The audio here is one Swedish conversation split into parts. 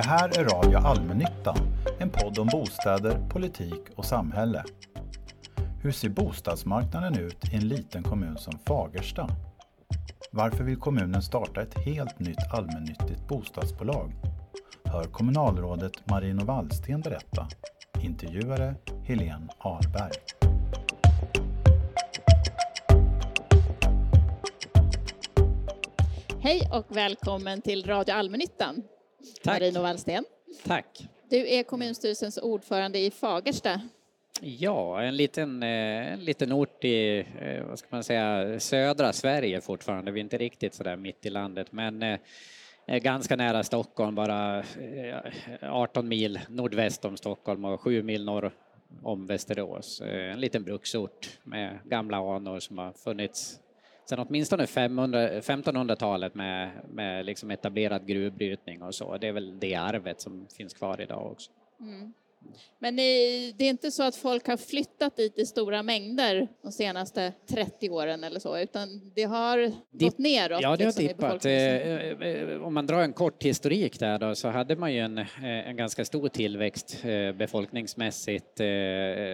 Det här är Radio Allmännyttan, en podd om bostäder, politik och samhälle. Hur ser bostadsmarknaden ut i en liten kommun som Fagersta? Varför vill kommunen starta ett helt nytt allmännyttigt bostadsbolag? Hör kommunalrådet Marino Wallsten berätta. Intervjuare Helene Ahlberg. Hej och välkommen till Radio Allmännyttan. Tack. Marino Wallsten. Tack. Du är kommunstyrelsens ordförande i Fagersta. Ja, en liten, eh, en liten ort i, eh, vad ska man säga, södra Sverige fortfarande. Vi är inte riktigt sådär mitt i landet, men eh, ganska nära Stockholm, bara 18 mil nordväst om Stockholm och 7 mil norr om Västerås. En liten bruksort med gamla anor som har funnits sen åtminstone 1500-talet med, med liksom etablerad gruvbrytning och så. Det är väl det arvet som finns kvar idag också. Mm. Men det är inte så att folk har flyttat dit i stora mängder de senaste 30 åren eller så, utan det har Dip, gått neråt? Ja, det har liksom, dippat. Eh, eh, om man drar en kort historik där då, så hade man ju en, eh, en ganska stor tillväxt befolkningsmässigt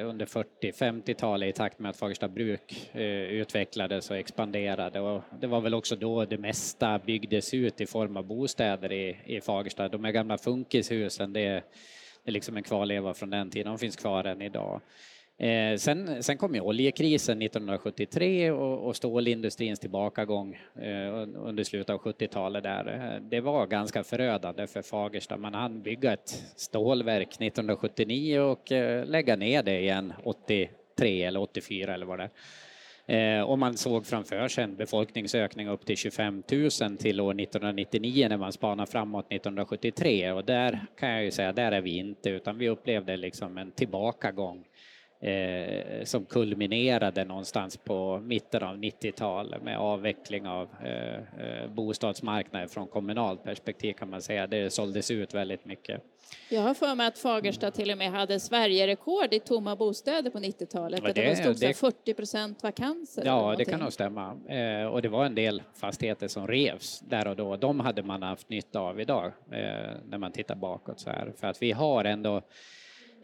under 40-50-talet i takt med att Fagersta bruk utvecklades och expanderade och det var väl också då det mesta byggdes ut i form av bostäder i, i Fagersta. De här gamla funkishusen, det liksom en kvarleva från den tiden, de finns kvar än idag. Eh, sen, sen kom ju oljekrisen 1973 och, och stålindustrins tillbakagång eh, under slutet av 70-talet där. Eh, det var ganska förödande för Fagersta. Man hann bygga ett stålverk 1979 och eh, lägga ner det igen 83 eller 84 eller vad det är. Eh, och man såg framför sig en befolkningsökning upp till 25 000 till år 1999 när man spanar framåt 1973 och där kan jag ju säga, där är vi inte utan vi upplevde liksom en tillbakagång eh, som kulminerade någonstans på mitten av 90-talet med avveckling av eh, eh, bostadsmarknaden från kommunalt perspektiv kan man säga. Det såldes ut väldigt mycket. Jag har för mig att Fagersta till och med hade Sverigerekord i tomma bostäder på 90-talet. Det, det stod det, 40 procent vakanser. Ja, det kan nog stämma. Eh, och det var en del fastigheter som revs där och då. De hade man haft nytta av idag eh, när man tittar bakåt så här. För att vi har ändå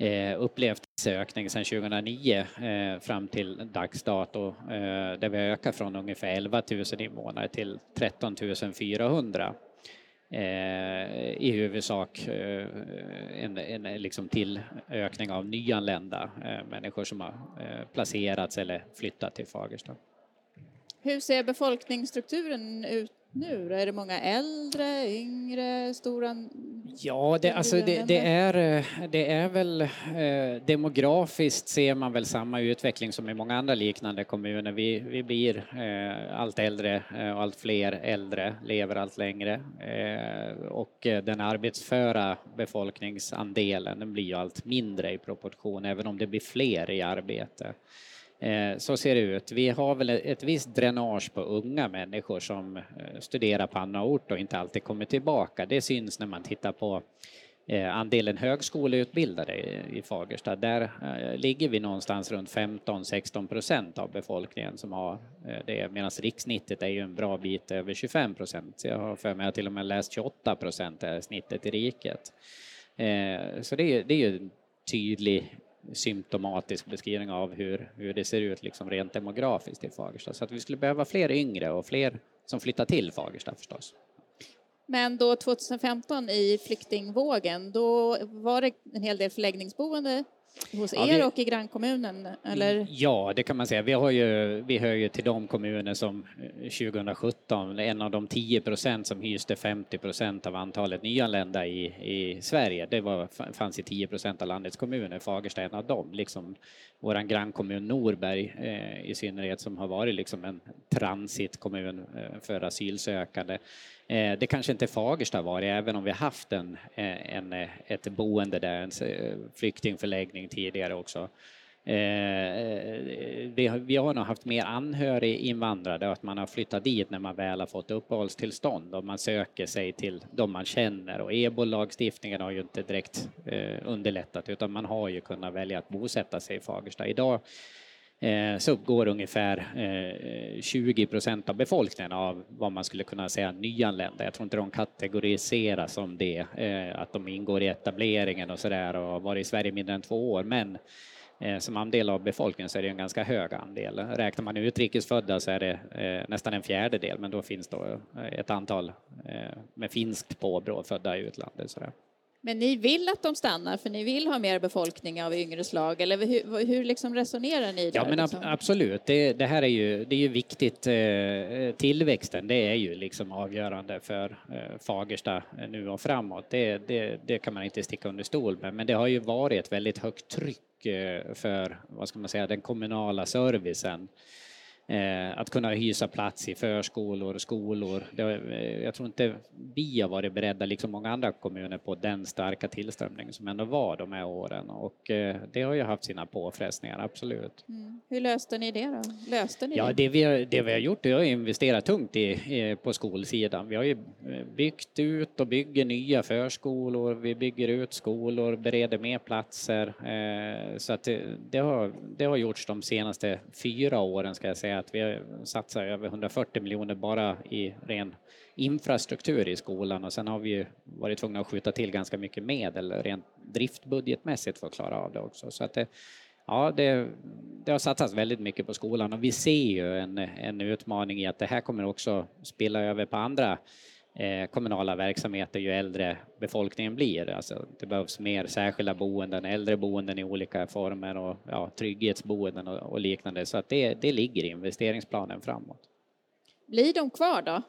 eh, upplevt ökning sedan 2009 eh, fram till dags dato eh, där vi har ökat från ungefär 11 000 invånare till 13 400. Eh, I huvudsak eh, en, en liksom tillökning av nyanlända eh, människor som har eh, placerats eller flyttat till Fagersta. Hur ser befolkningsstrukturen ut nu? Är det många äldre, yngre, stora? Ja, det, alltså det, det är, det är väl eh, demografiskt ser man väl samma utveckling som i många andra liknande kommuner. Vi, vi blir eh, allt äldre eh, och allt fler äldre lever allt längre eh, och eh, den arbetsföra befolkningsandelen den blir ju allt mindre i proportion även om det blir fler i arbete. Eh, så ser det ut. Vi har väl ett visst dränage på unga människor som eh, studerar på annan ort och inte alltid kommer tillbaka. Det syns när man tittar på eh, andelen högskoleutbildade i Fagersta. Där ligger vi någonstans runt 15-16 procent av befolkningen som har det, medan rikssnittet är ju en bra bit över 25 procent. Jag har för mig att till och med läst 28 procent är snittet i riket. Så det är, det är ju en tydlig symptomatisk beskrivning av hur, hur det ser ut liksom rent demografiskt i Fagersta. Så att vi skulle behöva fler yngre och fler som flyttar till Fagersta förstås. Men då 2015 i flyktingvågen, då var det en hel del förläggningsboende hos ja, er vi, och i grannkommunen? Eller? Ja, det kan man säga. Vi, har ju, vi hör ju till de kommuner som 2017, eh, en av de 10 procent som hyste 50 procent av antalet nyanlända i, i Sverige. Det var, fanns i 10 procent av landets kommuner, Fagersta är en av dem, liksom vår grannkommun Norberg eh, i synnerhet som har varit liksom en transitkommun eh, för asylsökande. Eh, det kanske inte Fagersta var även om vi haft en, eh, en, eh, ett boende där, en flyktingförläggning tidigare också. Vi har, vi har nog haft mer anhöriginvandrare, att man har flyttat dit när man väl har fått uppehållstillstånd och man söker sig till de man känner och EBO-lagstiftningen har ju inte direkt underlättat utan man har ju kunnat välja att bosätta sig i Fagersta. Idag Eh, så uppgår ungefär eh, 20 procent av befolkningen av vad man skulle kunna säga nyanlända. Jag tror inte de kategoriseras som det, eh, att de ingår i etableringen och sådär och har varit i Sverige mindre än två år, men som andel av befolkningen så är det en ganska hög andel. Räknar man utrikesfödda så är det nästan en fjärdedel, men då finns då ett antal med finskt påbrå födda i utlandet. Sådär. Men ni vill att de stannar för ni vill ha mer befolkning av yngre slag eller hur, hur liksom resonerar ni? Där, ja men liksom? absolut, det, det, här är ju, det är ju viktigt. Eh, tillväxten det är ju liksom avgörande för eh, Fagersta nu och framåt. Det, det, det kan man inte sticka under stol med men det har ju varit väldigt högt tryck eh, för vad ska man säga, den kommunala servicen Eh, att kunna hysa plats i förskolor, skolor. Det, eh, jag tror inte vi har varit beredda, liksom många andra kommuner, på den starka tillströmning som ändå var de här åren och eh, det har ju haft sina påfrestningar, absolut. Mm. Hur löste ni det då? Löste ni ja, det? Det, vi har, det vi har gjort är att investera tungt i, på skolsidan. Vi har ju byggt ut och bygger nya förskolor, vi bygger ut skolor, bereder mer platser. Så att det, det, har, det har gjorts de senaste fyra åren ska jag säga att vi satsar över 140 miljoner bara i ren infrastruktur i skolan och sen har vi ju varit tvungna att skjuta till ganska mycket medel rent driftbudgetmässigt för att klara av det också. Så att det, ja, det, det har satsats väldigt mycket på skolan och vi ser ju en, en utmaning i att det här kommer också spilla över på andra kommunala verksamheter ju äldre befolkningen blir. Alltså, det behövs mer särskilda boenden, äldreboenden i olika former och ja, trygghetsboenden och, och liknande. Så att det, det ligger i investeringsplanen framåt. Blir de kvar då?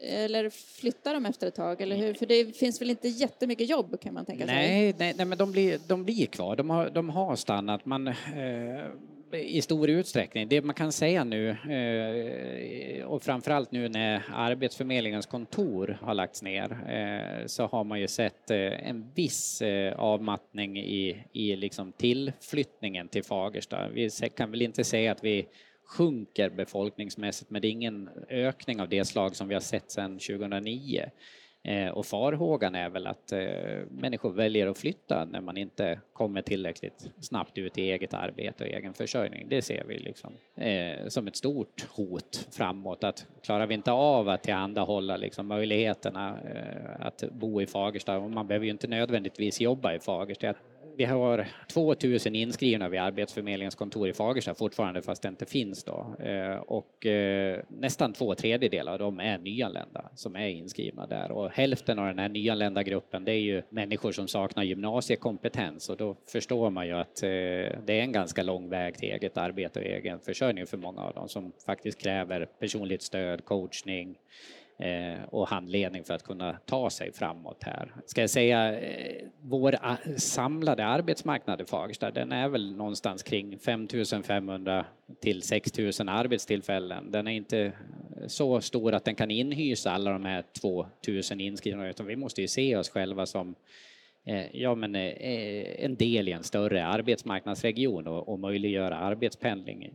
Eller flyttar de efter ett tag? Eller hur? För det finns väl inte jättemycket jobb kan man tänka sig? Nej, nej, nej men de blir, de blir kvar. De har, de har stannat. Man, eh, i stor utsträckning. Det man kan säga nu eh, och framförallt nu när Arbetsförmedlingens kontor har lagts ner eh, så har man ju sett eh, en viss avmattning i, i liksom tillflyttningen till Fagersta. Vi kan väl inte säga att vi sjunker befolkningsmässigt men det är ingen ökning av det slag som vi har sett sedan 2009. Eh, och farhågan är väl att eh, människor väljer att flytta när man inte kommer tillräckligt snabbt ut i eget arbete och egen försörjning. Det ser vi liksom eh, som ett stort hot framåt. Att klarar vi inte av att tillhandahålla liksom möjligheterna att bo i Fagersta, och man behöver ju inte nödvändigtvis jobba i Fagersta, vi har 2000 inskrivna vid Arbetsförmedlingens kontor i Fagersta fortfarande fast det inte finns då. Eh, och eh, nästan två tredjedelar av dem är nyanlända som är inskrivna där och hälften av den här nyanlända gruppen det är ju människor som saknar gymnasiekompetens och då förstår man ju att eh, det är en ganska lång väg till eget arbete och egen försörjning för många av dem som faktiskt kräver personligt stöd, coachning, Eh, och handledning för att kunna ta sig framåt här. Ska jag säga, eh, vår samlade arbetsmarknad i Fagersta, den är väl någonstans kring 5500 till 6000 arbetstillfällen. Den är inte så stor att den kan inhysa alla de här 2000 inskrivna, utan vi måste ju se oss själva som eh, ja, men, en del i en större arbetsmarknadsregion och, och möjliggöra arbetspendling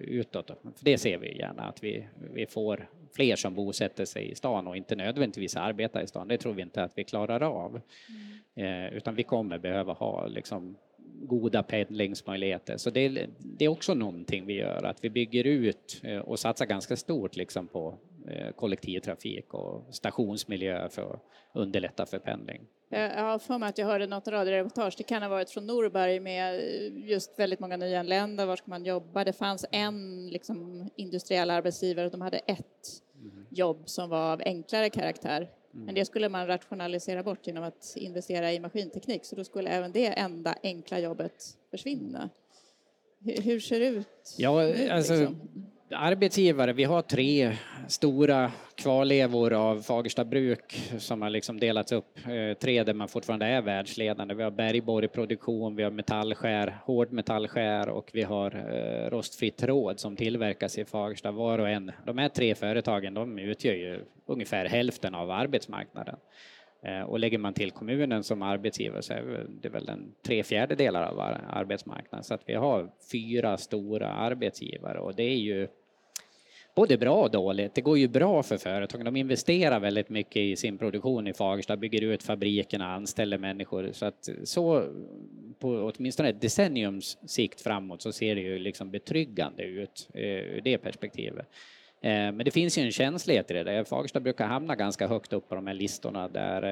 utåt. För det ser vi gärna att vi, vi får fler som bosätter sig i stan och inte nödvändigtvis arbetar i stan. Det tror vi inte att vi klarar av. Mm. Utan vi kommer behöva ha liksom, goda pendlingsmöjligheter. Så det, det, är också någonting vi gör, att vi bygger ut och satsar ganska stort liksom på kollektivtrafik och stationsmiljö för att underlätta för pendling. Jag har för mig att jag hörde något radioreportage, det kan ha varit från Norberg med just väldigt många nyanlända, var ska man jobba? Det fanns en liksom, industriell arbetsgivare och de hade ett mm. jobb som var av enklare karaktär. Mm. Men det skulle man rationalisera bort genom att investera i maskinteknik, så då skulle även det enda enkla jobbet försvinna. Hur, hur ser det ut ja, nu? Alltså, liksom? Arbetsgivare, vi har tre stora kvarlevor av Fagersta bruk som har liksom delats upp. Eh, tre där man fortfarande är världsledande. Vi har Bergborg produktion, vi har metallskär, hårdmetallskär och vi har eh, rostfritt tråd som tillverkas i Fagersta var och en. De här tre företagen de utgör ju ungefär hälften av arbetsmarknaden. Eh, och lägger man till kommunen som arbetsgivare så är det väl en tre fjärdedelar av arbetsmarknaden. Så att vi har fyra stora arbetsgivare och det är ju både bra och dåligt. Det går ju bra för företagen. De investerar väldigt mycket i sin produktion i Fagersta, bygger ut fabrikerna, anställer människor. Så att så på åtminstone ett decenniums sikt framåt så ser det ju liksom betryggande ut eh, ur det perspektivet. Eh, men det finns ju en känslighet i det där. Fagersta brukar hamna ganska högt upp på de här listorna där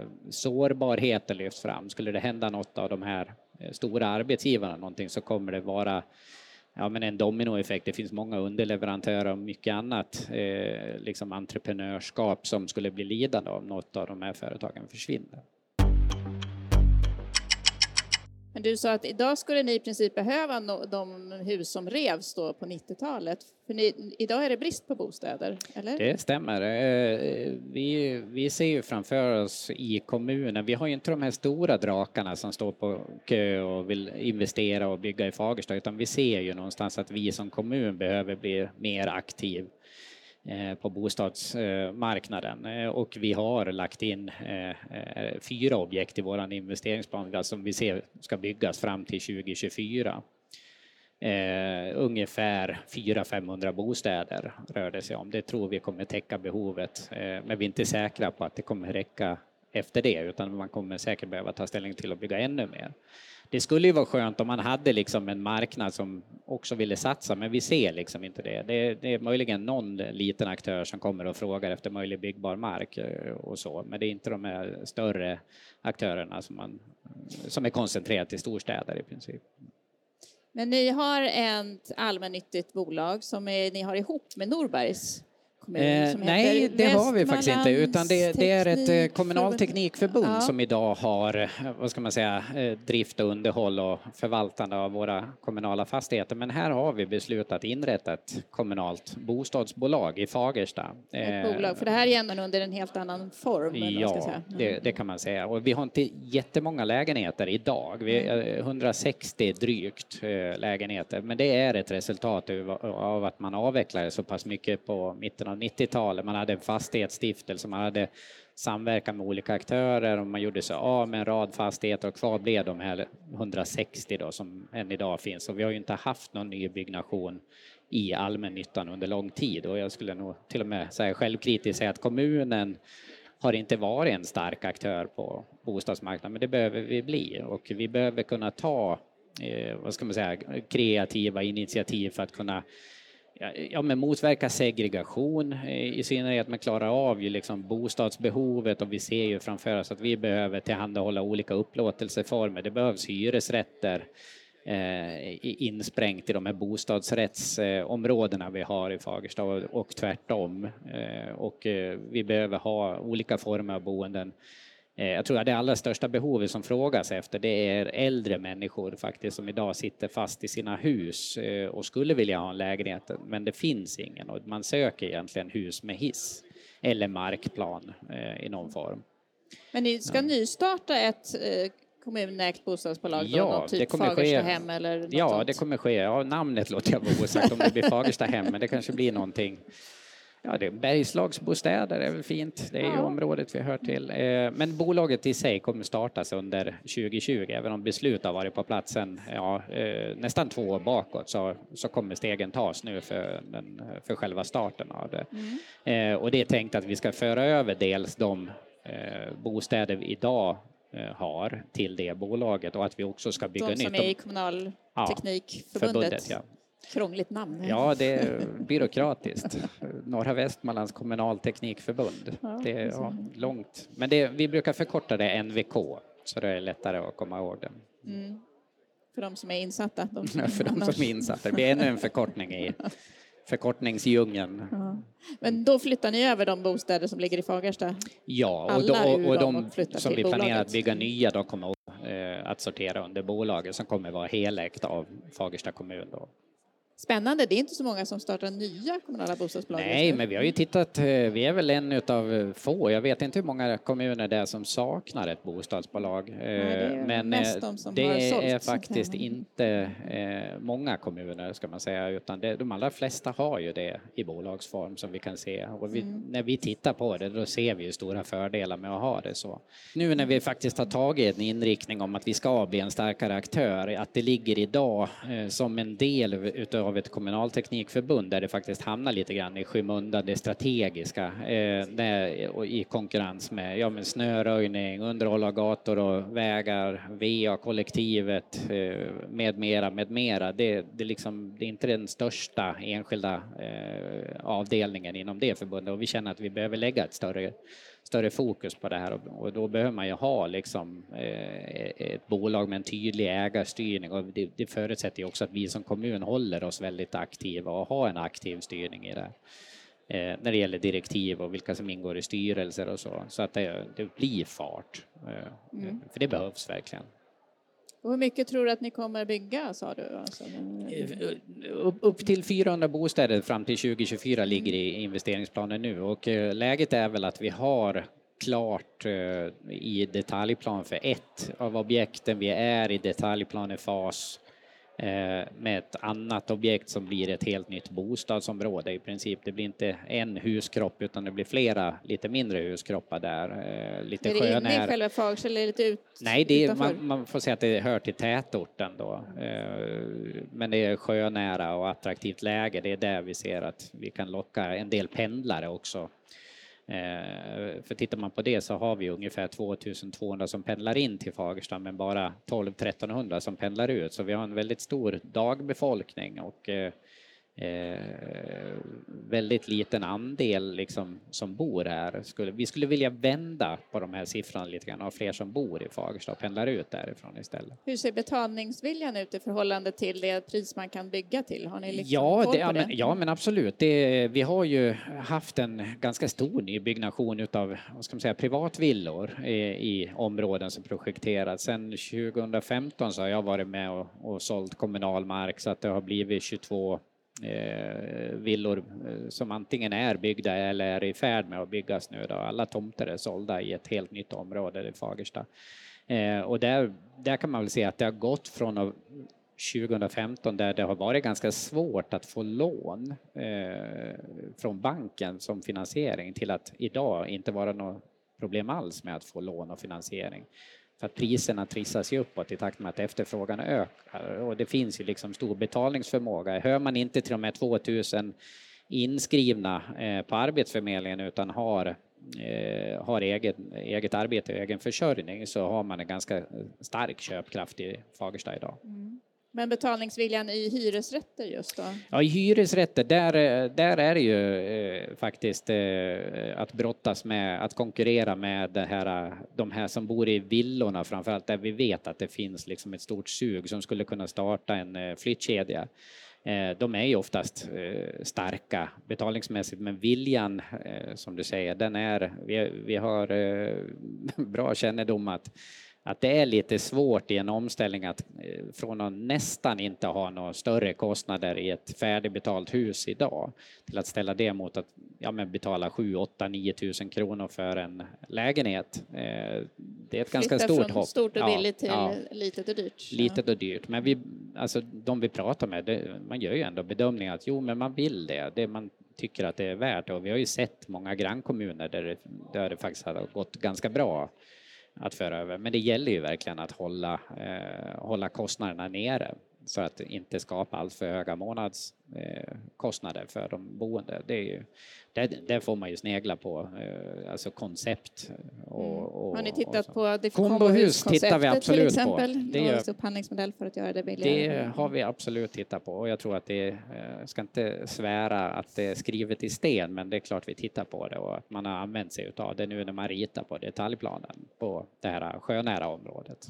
eh, sårbarheten lyfts fram. Skulle det hända något av de här eh, stora arbetsgivarna någonting så kommer det vara ja, men en dominoeffekt. Det finns många underleverantörer och mycket annat eh, liksom entreprenörskap som skulle bli lidande om något av de här företagen försvinner. Men du sa att idag skulle ni i princip behöva de hus som revs då på 90-talet. För ni, idag är det brist på bostäder, eller? Det stämmer. Eh, vi, vi ser ju framför oss i kommunen, vi har ju inte de här stora drakarna som står på kö och vill investera och bygga i Fagersta, utan vi ser ju någonstans att vi som kommun behöver bli mer aktiv Eh, på bostadsmarknaden eh, och vi har lagt in eh, fyra objekt i vår investeringsplan alltså, som vi ser ska byggas fram till 2024. Eh, ungefär 400-500 bostäder rör det sig om. Det tror vi kommer täcka behovet, eh, men vi är inte säkra på att det kommer räcka efter det, utan man kommer säkert behöva ta ställning till att bygga ännu mer det skulle ju vara skönt om man hade liksom en marknad som också ville satsa, men vi ser liksom inte det. Det, det är möjligen någon liten aktör som kommer och frågar efter möjlig byggbar mark eh, och så, men det är inte de här större aktörerna som, man, som är koncentrerade till storstäder i princip. Men ni har ett allmännyttigt bolag som är, ni har ihop med Norbergs eh, Nej, det har vi faktiskt inte, utan det, det är ett eh, kommunalt teknikförbund ja. som idag har, eh, vad ska man säga, eh, drift och underhåll och förvaltande av våra kommunala fastigheter. Men här har vi beslutat inrätta ett kommunalt bostadsbolag i Fagersta. Ett bolag, för det här är ändå under en helt annan form. Ja, mm. det, det, kan man säga. Och vi har inte jättemånga lägenheter idag. Vi är 160 drygt lägenheter, men det är ett resultat av att man avvecklade så pass mycket på mitten av 90-talet. Man hade en fastighetsstiftelse, man hade samverkan med olika aktörer och man gjorde sig av med en rad fastigheter och kvar blev de här 160 då som än idag finns. Och vi har ju inte haft någon nybyggnation i allmännyttan under lång tid och jag skulle nog till och med säga självkritiskt säga att kommunen har inte varit en stark aktör på bostadsmarknaden, men det behöver vi bli och vi behöver kunna ta eh, vad ska man säga, kreativa initiativ för att kunna ja, men motverka segregation i synnerhet man klara av ju liksom bostadsbehovet och vi ser ju framför oss att vi behöver tillhandahålla olika upplåtelseformer. Det behövs hyresrätter eh, insprängt i de här bostadsrättsområdena vi har i Fagersta och, och tvärtom. Eh, och eh, vi behöver ha olika former av boenden jag tror att det allra största behovet som frågas efter det är äldre människor faktiskt som idag sitter fast i sina hus eh, och skulle vilja ha en lägenhet men det finns ingen och man söker egentligen hus med hiss eller markplan eh, i någon form. Men ni ska ja. nystarta ett kommunägt bostadsbolag? Ja, då, typ det kommer Fagersta ske. hem eller Ja, sånt. det kommer ske. Ja, namnet låter jag vara osagt om det blir Fagersta hem, men det kanske blir någonting Ja, det är Bergslagsbostäder är väl fint. Det är ju området vi hör till. Eh, men bolaget i sig kommer startas under 2020, även om beslut har varit på platsen ja, eh, nästan två år bakåt så, så kommer stegen tas nu för, den, för själva starten av det. Mm. Eh, och det är tänkt att vi ska föra över dels de bostäder vi idag har till det bolaget och att vi också ska bygga nytt. De som är i kommunalteknikförbundet? Ja, Krångligt namn. Ja, det är byråkratiskt. Norra Västmanlands kommunalteknikförbund. Ja, det är ja, långt. Men det, vi brukar förkorta det NVK, så det är lättare att komma ihåg det. Mm. För de som är insatta? De som för de som är insatta. Det blir ännu en förkortning i förkortningsdjungeln. Ja. Men då flyttar ni över de bostäder som ligger i Fagersta? Ja, och, då, och, och de som vi planerar att bygga nya, de kommer eh, att sortera under bolaget som kommer vara helägt av Fagersta kommun. Då. Spännande, det är inte så många som startar nya kommunala bostadsbolag. Nej, men vi har ju tittat, eh, vi är väl en utav få, jag vet inte hur många kommuner det är som saknar ett bostadsbolag. Nej, det eh, men eh, de det är faktiskt inte många kommuner ska man säga, utan det, de allra flesta har ju det i bolagsform som vi kan se. Och vi, mm. när vi tittar på det, då ser vi ju stora fördelar med att ha det så. Nu när vi faktiskt har tagit en inriktning om att vi ska bli en starkare aktör, att det ligger idag som en del utav av ett kommunalteknikförbund där det faktiskt hamnar lite grann i skymundan det strategiska eh, där, i konkurrens med, ja, men snöröjning, underhåll av gator och vägar, VA-kollektivet eh, med mera, med mera. Det, det, liksom, det är inte den största enskilda eh, avdelningen inom det förbundet och vi känner att vi behöver lägga ett större större fokus på det här och, då behöver man ju ha liksom eh, ett bolag med en tydlig ägarstyrning och det, det förutsätter ju också att vi som kommun håller oss väldigt aktiva och har en aktiv styrning i det eh, när det gäller direktiv och vilka som ingår i styrelser och så, så att det, det blir fart. Eh, mm. För det behövs verkligen. Och hur mycket tror du att ni kommer bygga, sa du? Alltså, eh, upp till 400 bostäder fram till 2024 ligger i investeringsplanen nu och eh, läget är väl att vi har klart eh, i detaljplan för ett av objekten. Vi är i detaljplanefas med ett annat objekt som blir ett helt nytt bostadsområde i princip. Det blir inte en huskropp utan det blir flera lite mindre huskroppar där. Eh, lite är det inne i själva Fagersta eller lite ut, Nej, det är, man, man, får säga att det hör till tätorten då. Eh, men det är sjönära och attraktivt läge. Det är där vi ser att vi kan locka en del pendlare också Eh, Eh, för tittar man på det så har vi ungefär 2200 som pendlar in till Fagersta men bara 12-1300 som pendlar ut. Så vi har en väldigt stor dagbefolkning och eh, eh, väldigt liten andel liksom, som bor här. Skulle, vi skulle vilja vända på de här siffrorna lite grann, ha fler som bor i Fagersta och pendlar ut därifrån istället. Hur ser betalningsviljan ut i förhållande till det pris man kan bygga till? Har ni liksom ja, koll det, på det? Ja, men absolut. Det, vi har ju haft en ganska stor nybyggnation utav vad ska man säga, privatvillor i, i områden som projekterats. Sen 2015 så har jag varit med och, och sålt kommunal mark så att det har blivit 22 eh, Eh, villor eh, som antingen är byggda eller är i färd med att byggas nu. Då. Alla tomter är sålda i ett helt nytt område i Fagersta. Eh, och där, där kan man väl se att det har gått från 2015 där det har varit ganska svårt att få lån eh, från banken som finansiering till att idag inte vara något problem alls med att få lån och finansiering. För att priserna trissas ju uppåt i takt med att efterfrågan ökar och det finns ju liksom stor betalningsförmåga. Hör man inte till de här 2000 inskrivna eh, på Arbetsförmedlingen utan har, eh, har eget, eget arbete och egen försörjning så har man en ganska stark köpkraft i Fagersta idag. Mm. Men betalningsviljan i hyresrätter just då? Ja, i hyresrätter, där, eh, där är det ju eh, faktiskt eh, att brottas med, att konkurrera med det här, de här som bor i villorna framförallt, där vi vet att det finns liksom ett stort sug som skulle kunna starta en eh, flyttkedja. Eh, de är ju oftast eh, starka betalningsmässigt, men viljan, eh, som du säger, den är, vi, vi har eh, bra kännedom att att det är lite svårt i en omställning att eh, från att nästan inte ha några större kostnader i ett färdigbetalt hus idag till att ställa det mot att ja, men betala 7, 8, 9 tusen kronor för en lägenhet. Eh, det är ett ganska stort från hopp. stort och billigt till ja, litet och dyrt. Litet och dyrt, men vi, alltså, de vi pratar med, det, man gör ju ändå bedömningen att jo, men man vill det. det man tycker att det är värt och vi har ju sett många grannkommuner där det, där det faktiskt har gått ganska bra att föra över. Men det gäller ju verkligen att hålla, eh, hålla kostnaderna nere för att inte skapa allt för höga månadskostnader eh, för de boende. Det ju, där, där, får man ju snegla på eh, alltså koncept. Och, mm. och, Har ni tittat på det kombohus tittar vi absolut till exempel? på. Det är upphandlingsmodell för att göra det billigare. Det har vi absolut tittat på och jag tror att det, eh, ska inte svära att det är skrivet i sten, men det är klart vi tittar på det och att man har använt sig av det nu när man ritar på detaljplanen på det här sjönära området.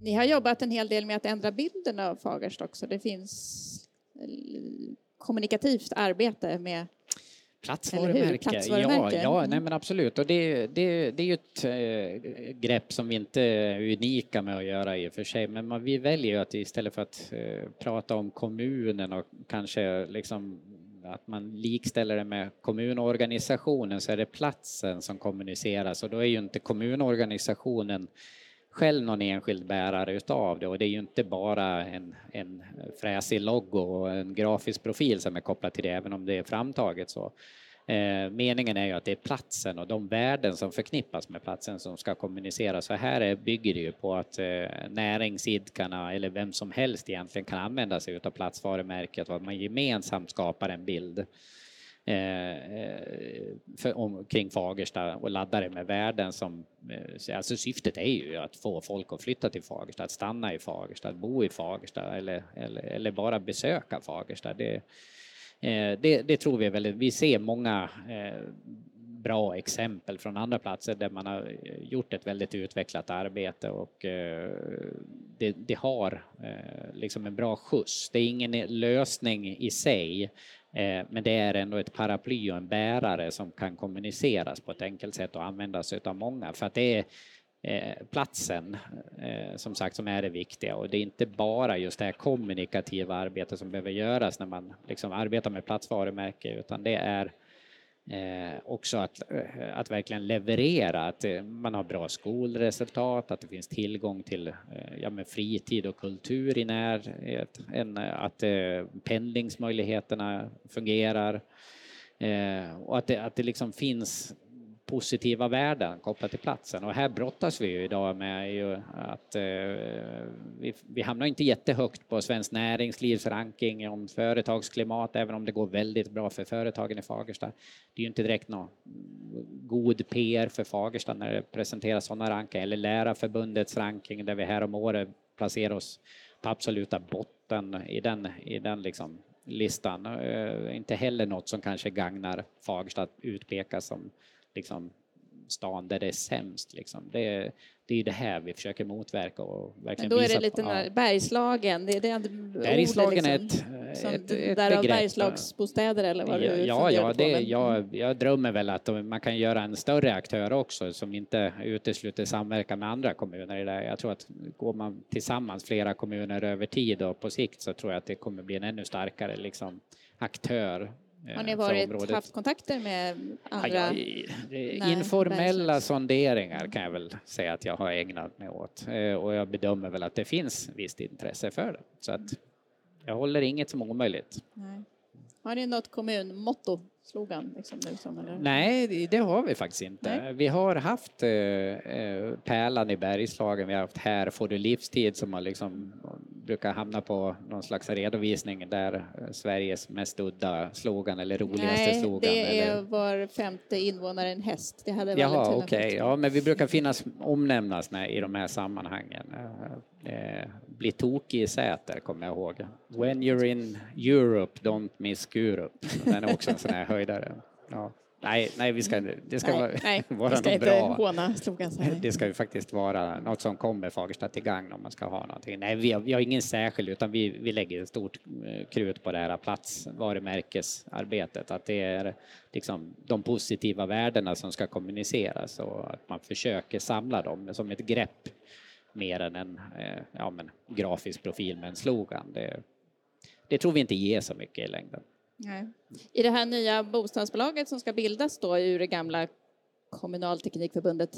Ni har jobbat en hel del med att ändra bilden av Fagersta också. Det finns kommunikativt arbete med Platsvarumärke, ja, ja mm. nej men absolut. Och det, det, det är ju ett äh, grepp som vi inte är unika med att göra i och för sig, men man, vi väljer ju att istället för att äh, prata om kommunen och kanske liksom att man likställer det med kommunorganisationen så är det platsen som kommuniceras och då är ju inte kommunorganisationen själv någon enskild bärare utav det och det är ju inte bara en, en fräsig logo och en grafisk profil som är kopplad till det, även om det är framtaget så. Eh, meningen är ju att det är platsen och de värden som förknippas med platsen som ska kommuniceras. Så här är, bygger det ju på att eh, näringsidkarna eller vem som helst egentligen kan använda sig av platsvarumärket och att man gemensamt skapar en bild Eh, eh, för, om, kring Fagersta och ladda det med värden som... Eh, alltså syftet är ju att få folk att flytta till Fagersta, att stanna i Fagersta, att bo i Fagersta eller, eller, eller bara besöka Fagersta. Det, Eh, det, det, tror vi är väldigt, vi ser många eh, bra exempel från andra platser där man har gjort ett väldigt utvecklat arbete och eh, det, det har liksom en bra skjuts. Det är ingen lösning i sig, Eh, men det är ändå ett paraply och en bärare som kan kommuniceras på ett enkelt sätt och användas av många. För att det är eh, platsen eh, som sagt som är det viktiga och det är inte bara just det här kommunikativa arbetet som behöver göras när man liksom arbetar med platsvarumärke utan det är eh, också att, eh, att verkligen leverera, att eh, man har bra skolresultat, att det finns tillgång till eh, ja, med fritid och kultur i närhet, att pendlingsmöjligheterna fungerar. Och att det, att det liksom finns positiva värden kopplat till platsen och här brottas vi ju idag med ju att eh, vi, vi hamnar inte jättehögt på Svenskt Näringslivs ranking om företagsklimat även om det går väldigt bra för företagen i Fagersta. Det är ju inte direkt någon god PR för Fagersta när det presenteras sådana rankningar eller Lärarförbundets ranking där vi här om året placerar oss på absoluta botten i den, i den liksom listan. Eh, inte heller något som kanske gagnar Fagersta att utpekas som liksom, stan där det är sämst. Liksom. Det, är, det är det här vi försöker motverka och verkligen Men då är det lite ja. Bergslagen, det är det Bergslagen är liksom, ett, ett, ett begrepp. Bergslagsbostäder eller vad ja, du Ja, ja det, jag, jag drömmer väl att man kan göra en större aktör också som inte utesluter samverkan med andra kommuner i det. Jag tror att går man tillsammans flera kommuner över tid och på sikt så tror jag att det kommer bli en ännu starkare liksom, aktör har ni varit, haft kontakter med andra? Ja, ja, informella sonderingar kan jag väl säga att jag har ägnat mig åt eh, och jag bedömer väl att det finns visst intresse för det. Så att jag håller inget som omöjligt. Nej. Har ni något kommunmotto? Slogan? Liksom, liksom, Nej, det har vi faktiskt inte. Nej. Vi har haft eh, eh, Pärlan i Bergslagen, vi har haft Här får du livstid som har liksom, brukar hamna på någon slags redovisning där eh, Sveriges mest udda slogan eller roligaste Nej, slogan. det är eller... var femte invånare en häst. Det hade Jaha, okej. Okay. Ja, men vi brukar finnas omnämnas i de här sammanhangen. Eh, bli tokig i Säter kommer jag ihåg. When you're in Europe, don't miss Skurup. Den är också en sån här höjdare. Ja. Nej, nej, vi ska, det ska nej, vara, nej, vara ska något bra. Håna, det ska ju faktiskt vara något som kommer Fagersta till gagn om man ska ha någonting. Nej, vi har, vi har ingen särskild utan vi, vi lägger stort eh, krut på det här platsvarumärkesarbetet. Att det är liksom de positiva värdena som ska kommuniceras och att man försöker samla dem som ett grepp mer än en eh, ja, men, grafisk profil med en slogan. Det, det tror vi inte ger så mycket i längden. Nej. I det här nya bostadsbolaget som ska bildas då ur det gamla Kommunalteknikförbundet,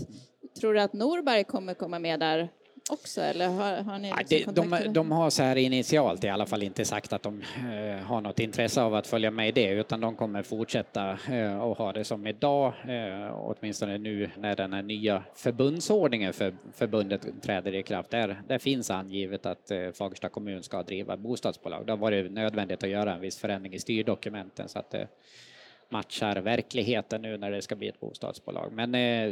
tror du att Norberg kommer komma med där också eller har, har ni liksom ja, det, de, de, har så här initialt i alla fall inte sagt att de eh, har något intresse av att följa med i det utan de kommer fortsätta eh, och ha det som idag eh, åtminstone nu när den här nya förbundsordningen för förbundet träder i kraft. Där, där finns angivet att eh, Fagersta kommun ska driva bostadsbolag. Det har varit nödvändigt att göra en viss förändring i styrdokumenten så att matchar verkligheten nu när det ska bli ett bostadsbolag. Men eh,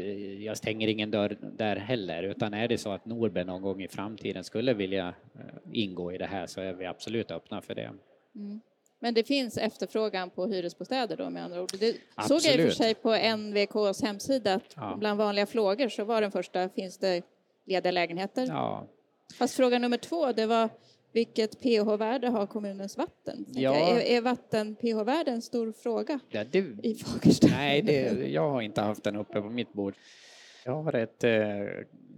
jag stänger ingen dörr där heller, utan är det så att Norberg någon gång i framtiden skulle vilja eh, ingå i det här så är vi absolut öppna för det. Mm. Men det finns efterfrågan på hyresbostäder då med andra ord. Det Absolut. såg jag i och för sig på NVKs hemsida att ja. bland vanliga frågor så var den första, finns det lediga lägenheter? Ja. Fast fråga nummer två, det var vilket pH-värde har kommunens vatten? Ja. Är, är vatten pH-värde en stor fråga ja, det, i Fagersta? Nej, det, jag har inte haft den uppe på mitt bord. Jag har ett eh,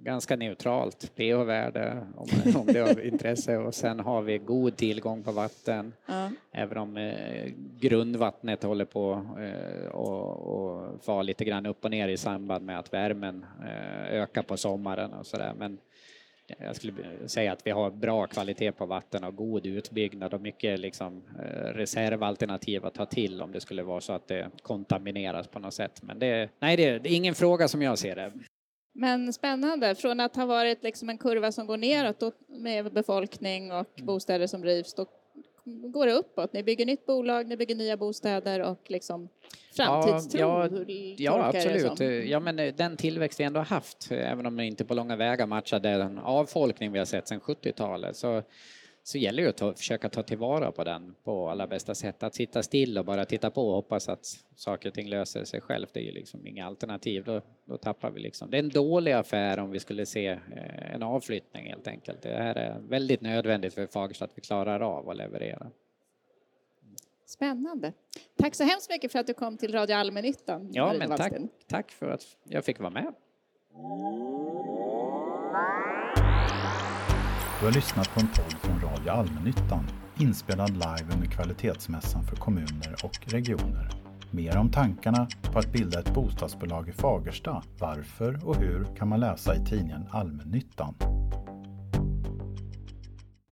ganska neutralt pH-värde om, om det är av intresse och sen har vi god tillgång på vatten. Ja. Även om eh, grundvattnet håller på eh, och, och far lite grann upp och ner i samband med att värmen eh, ökar på sommaren och sådär. Men jag skulle säga att vi har bra kvalitet på vatten och god utbyggnad och mycket liksom, eh, reservalternativ att ta till om det skulle vara så att det kontamineras på något sätt. Men det, nej, det, det är ingen fråga som jag ser det. Men spännande, från att ha varit liksom en kurva som går neråt med befolkning och bostäder som rivs, då går det uppåt. Ni bygger nytt bolag, ni bygger nya bostäder och liksom framtidstro. Ja, ja, ja absolut. Ja, men eh, den tillväxt vi ändå har haft, även om det inte på långa vägar matchar den avfolkning vi har sett sedan 70-talet, så så gäller det att ta, försöka ta tillvara på den på alla bästa sätt. Att sitta still och bara titta på och hoppas att saker och ting löser sig själv, det är ju liksom inga alternativ. Då, då tappar vi liksom. Det är en dålig affär om vi skulle se eh, en avflyttning helt enkelt. Det här är väldigt nödvändigt för Fagersta att vi klarar av att leverera. Spännande. Tack så hemskt mycket för att du kom till Radio Allmännyttan. Ja, men tack, tack för att jag fick vara med. Du har lyssnat på en podd från Radio Allmännyttan inspelad live under kvalitetsmässan för kommuner och regioner. Mer om tankarna på att bilda ett bostadsbolag i Fagersta, varför och hur kan man läsa i tidningen Allmännyttan.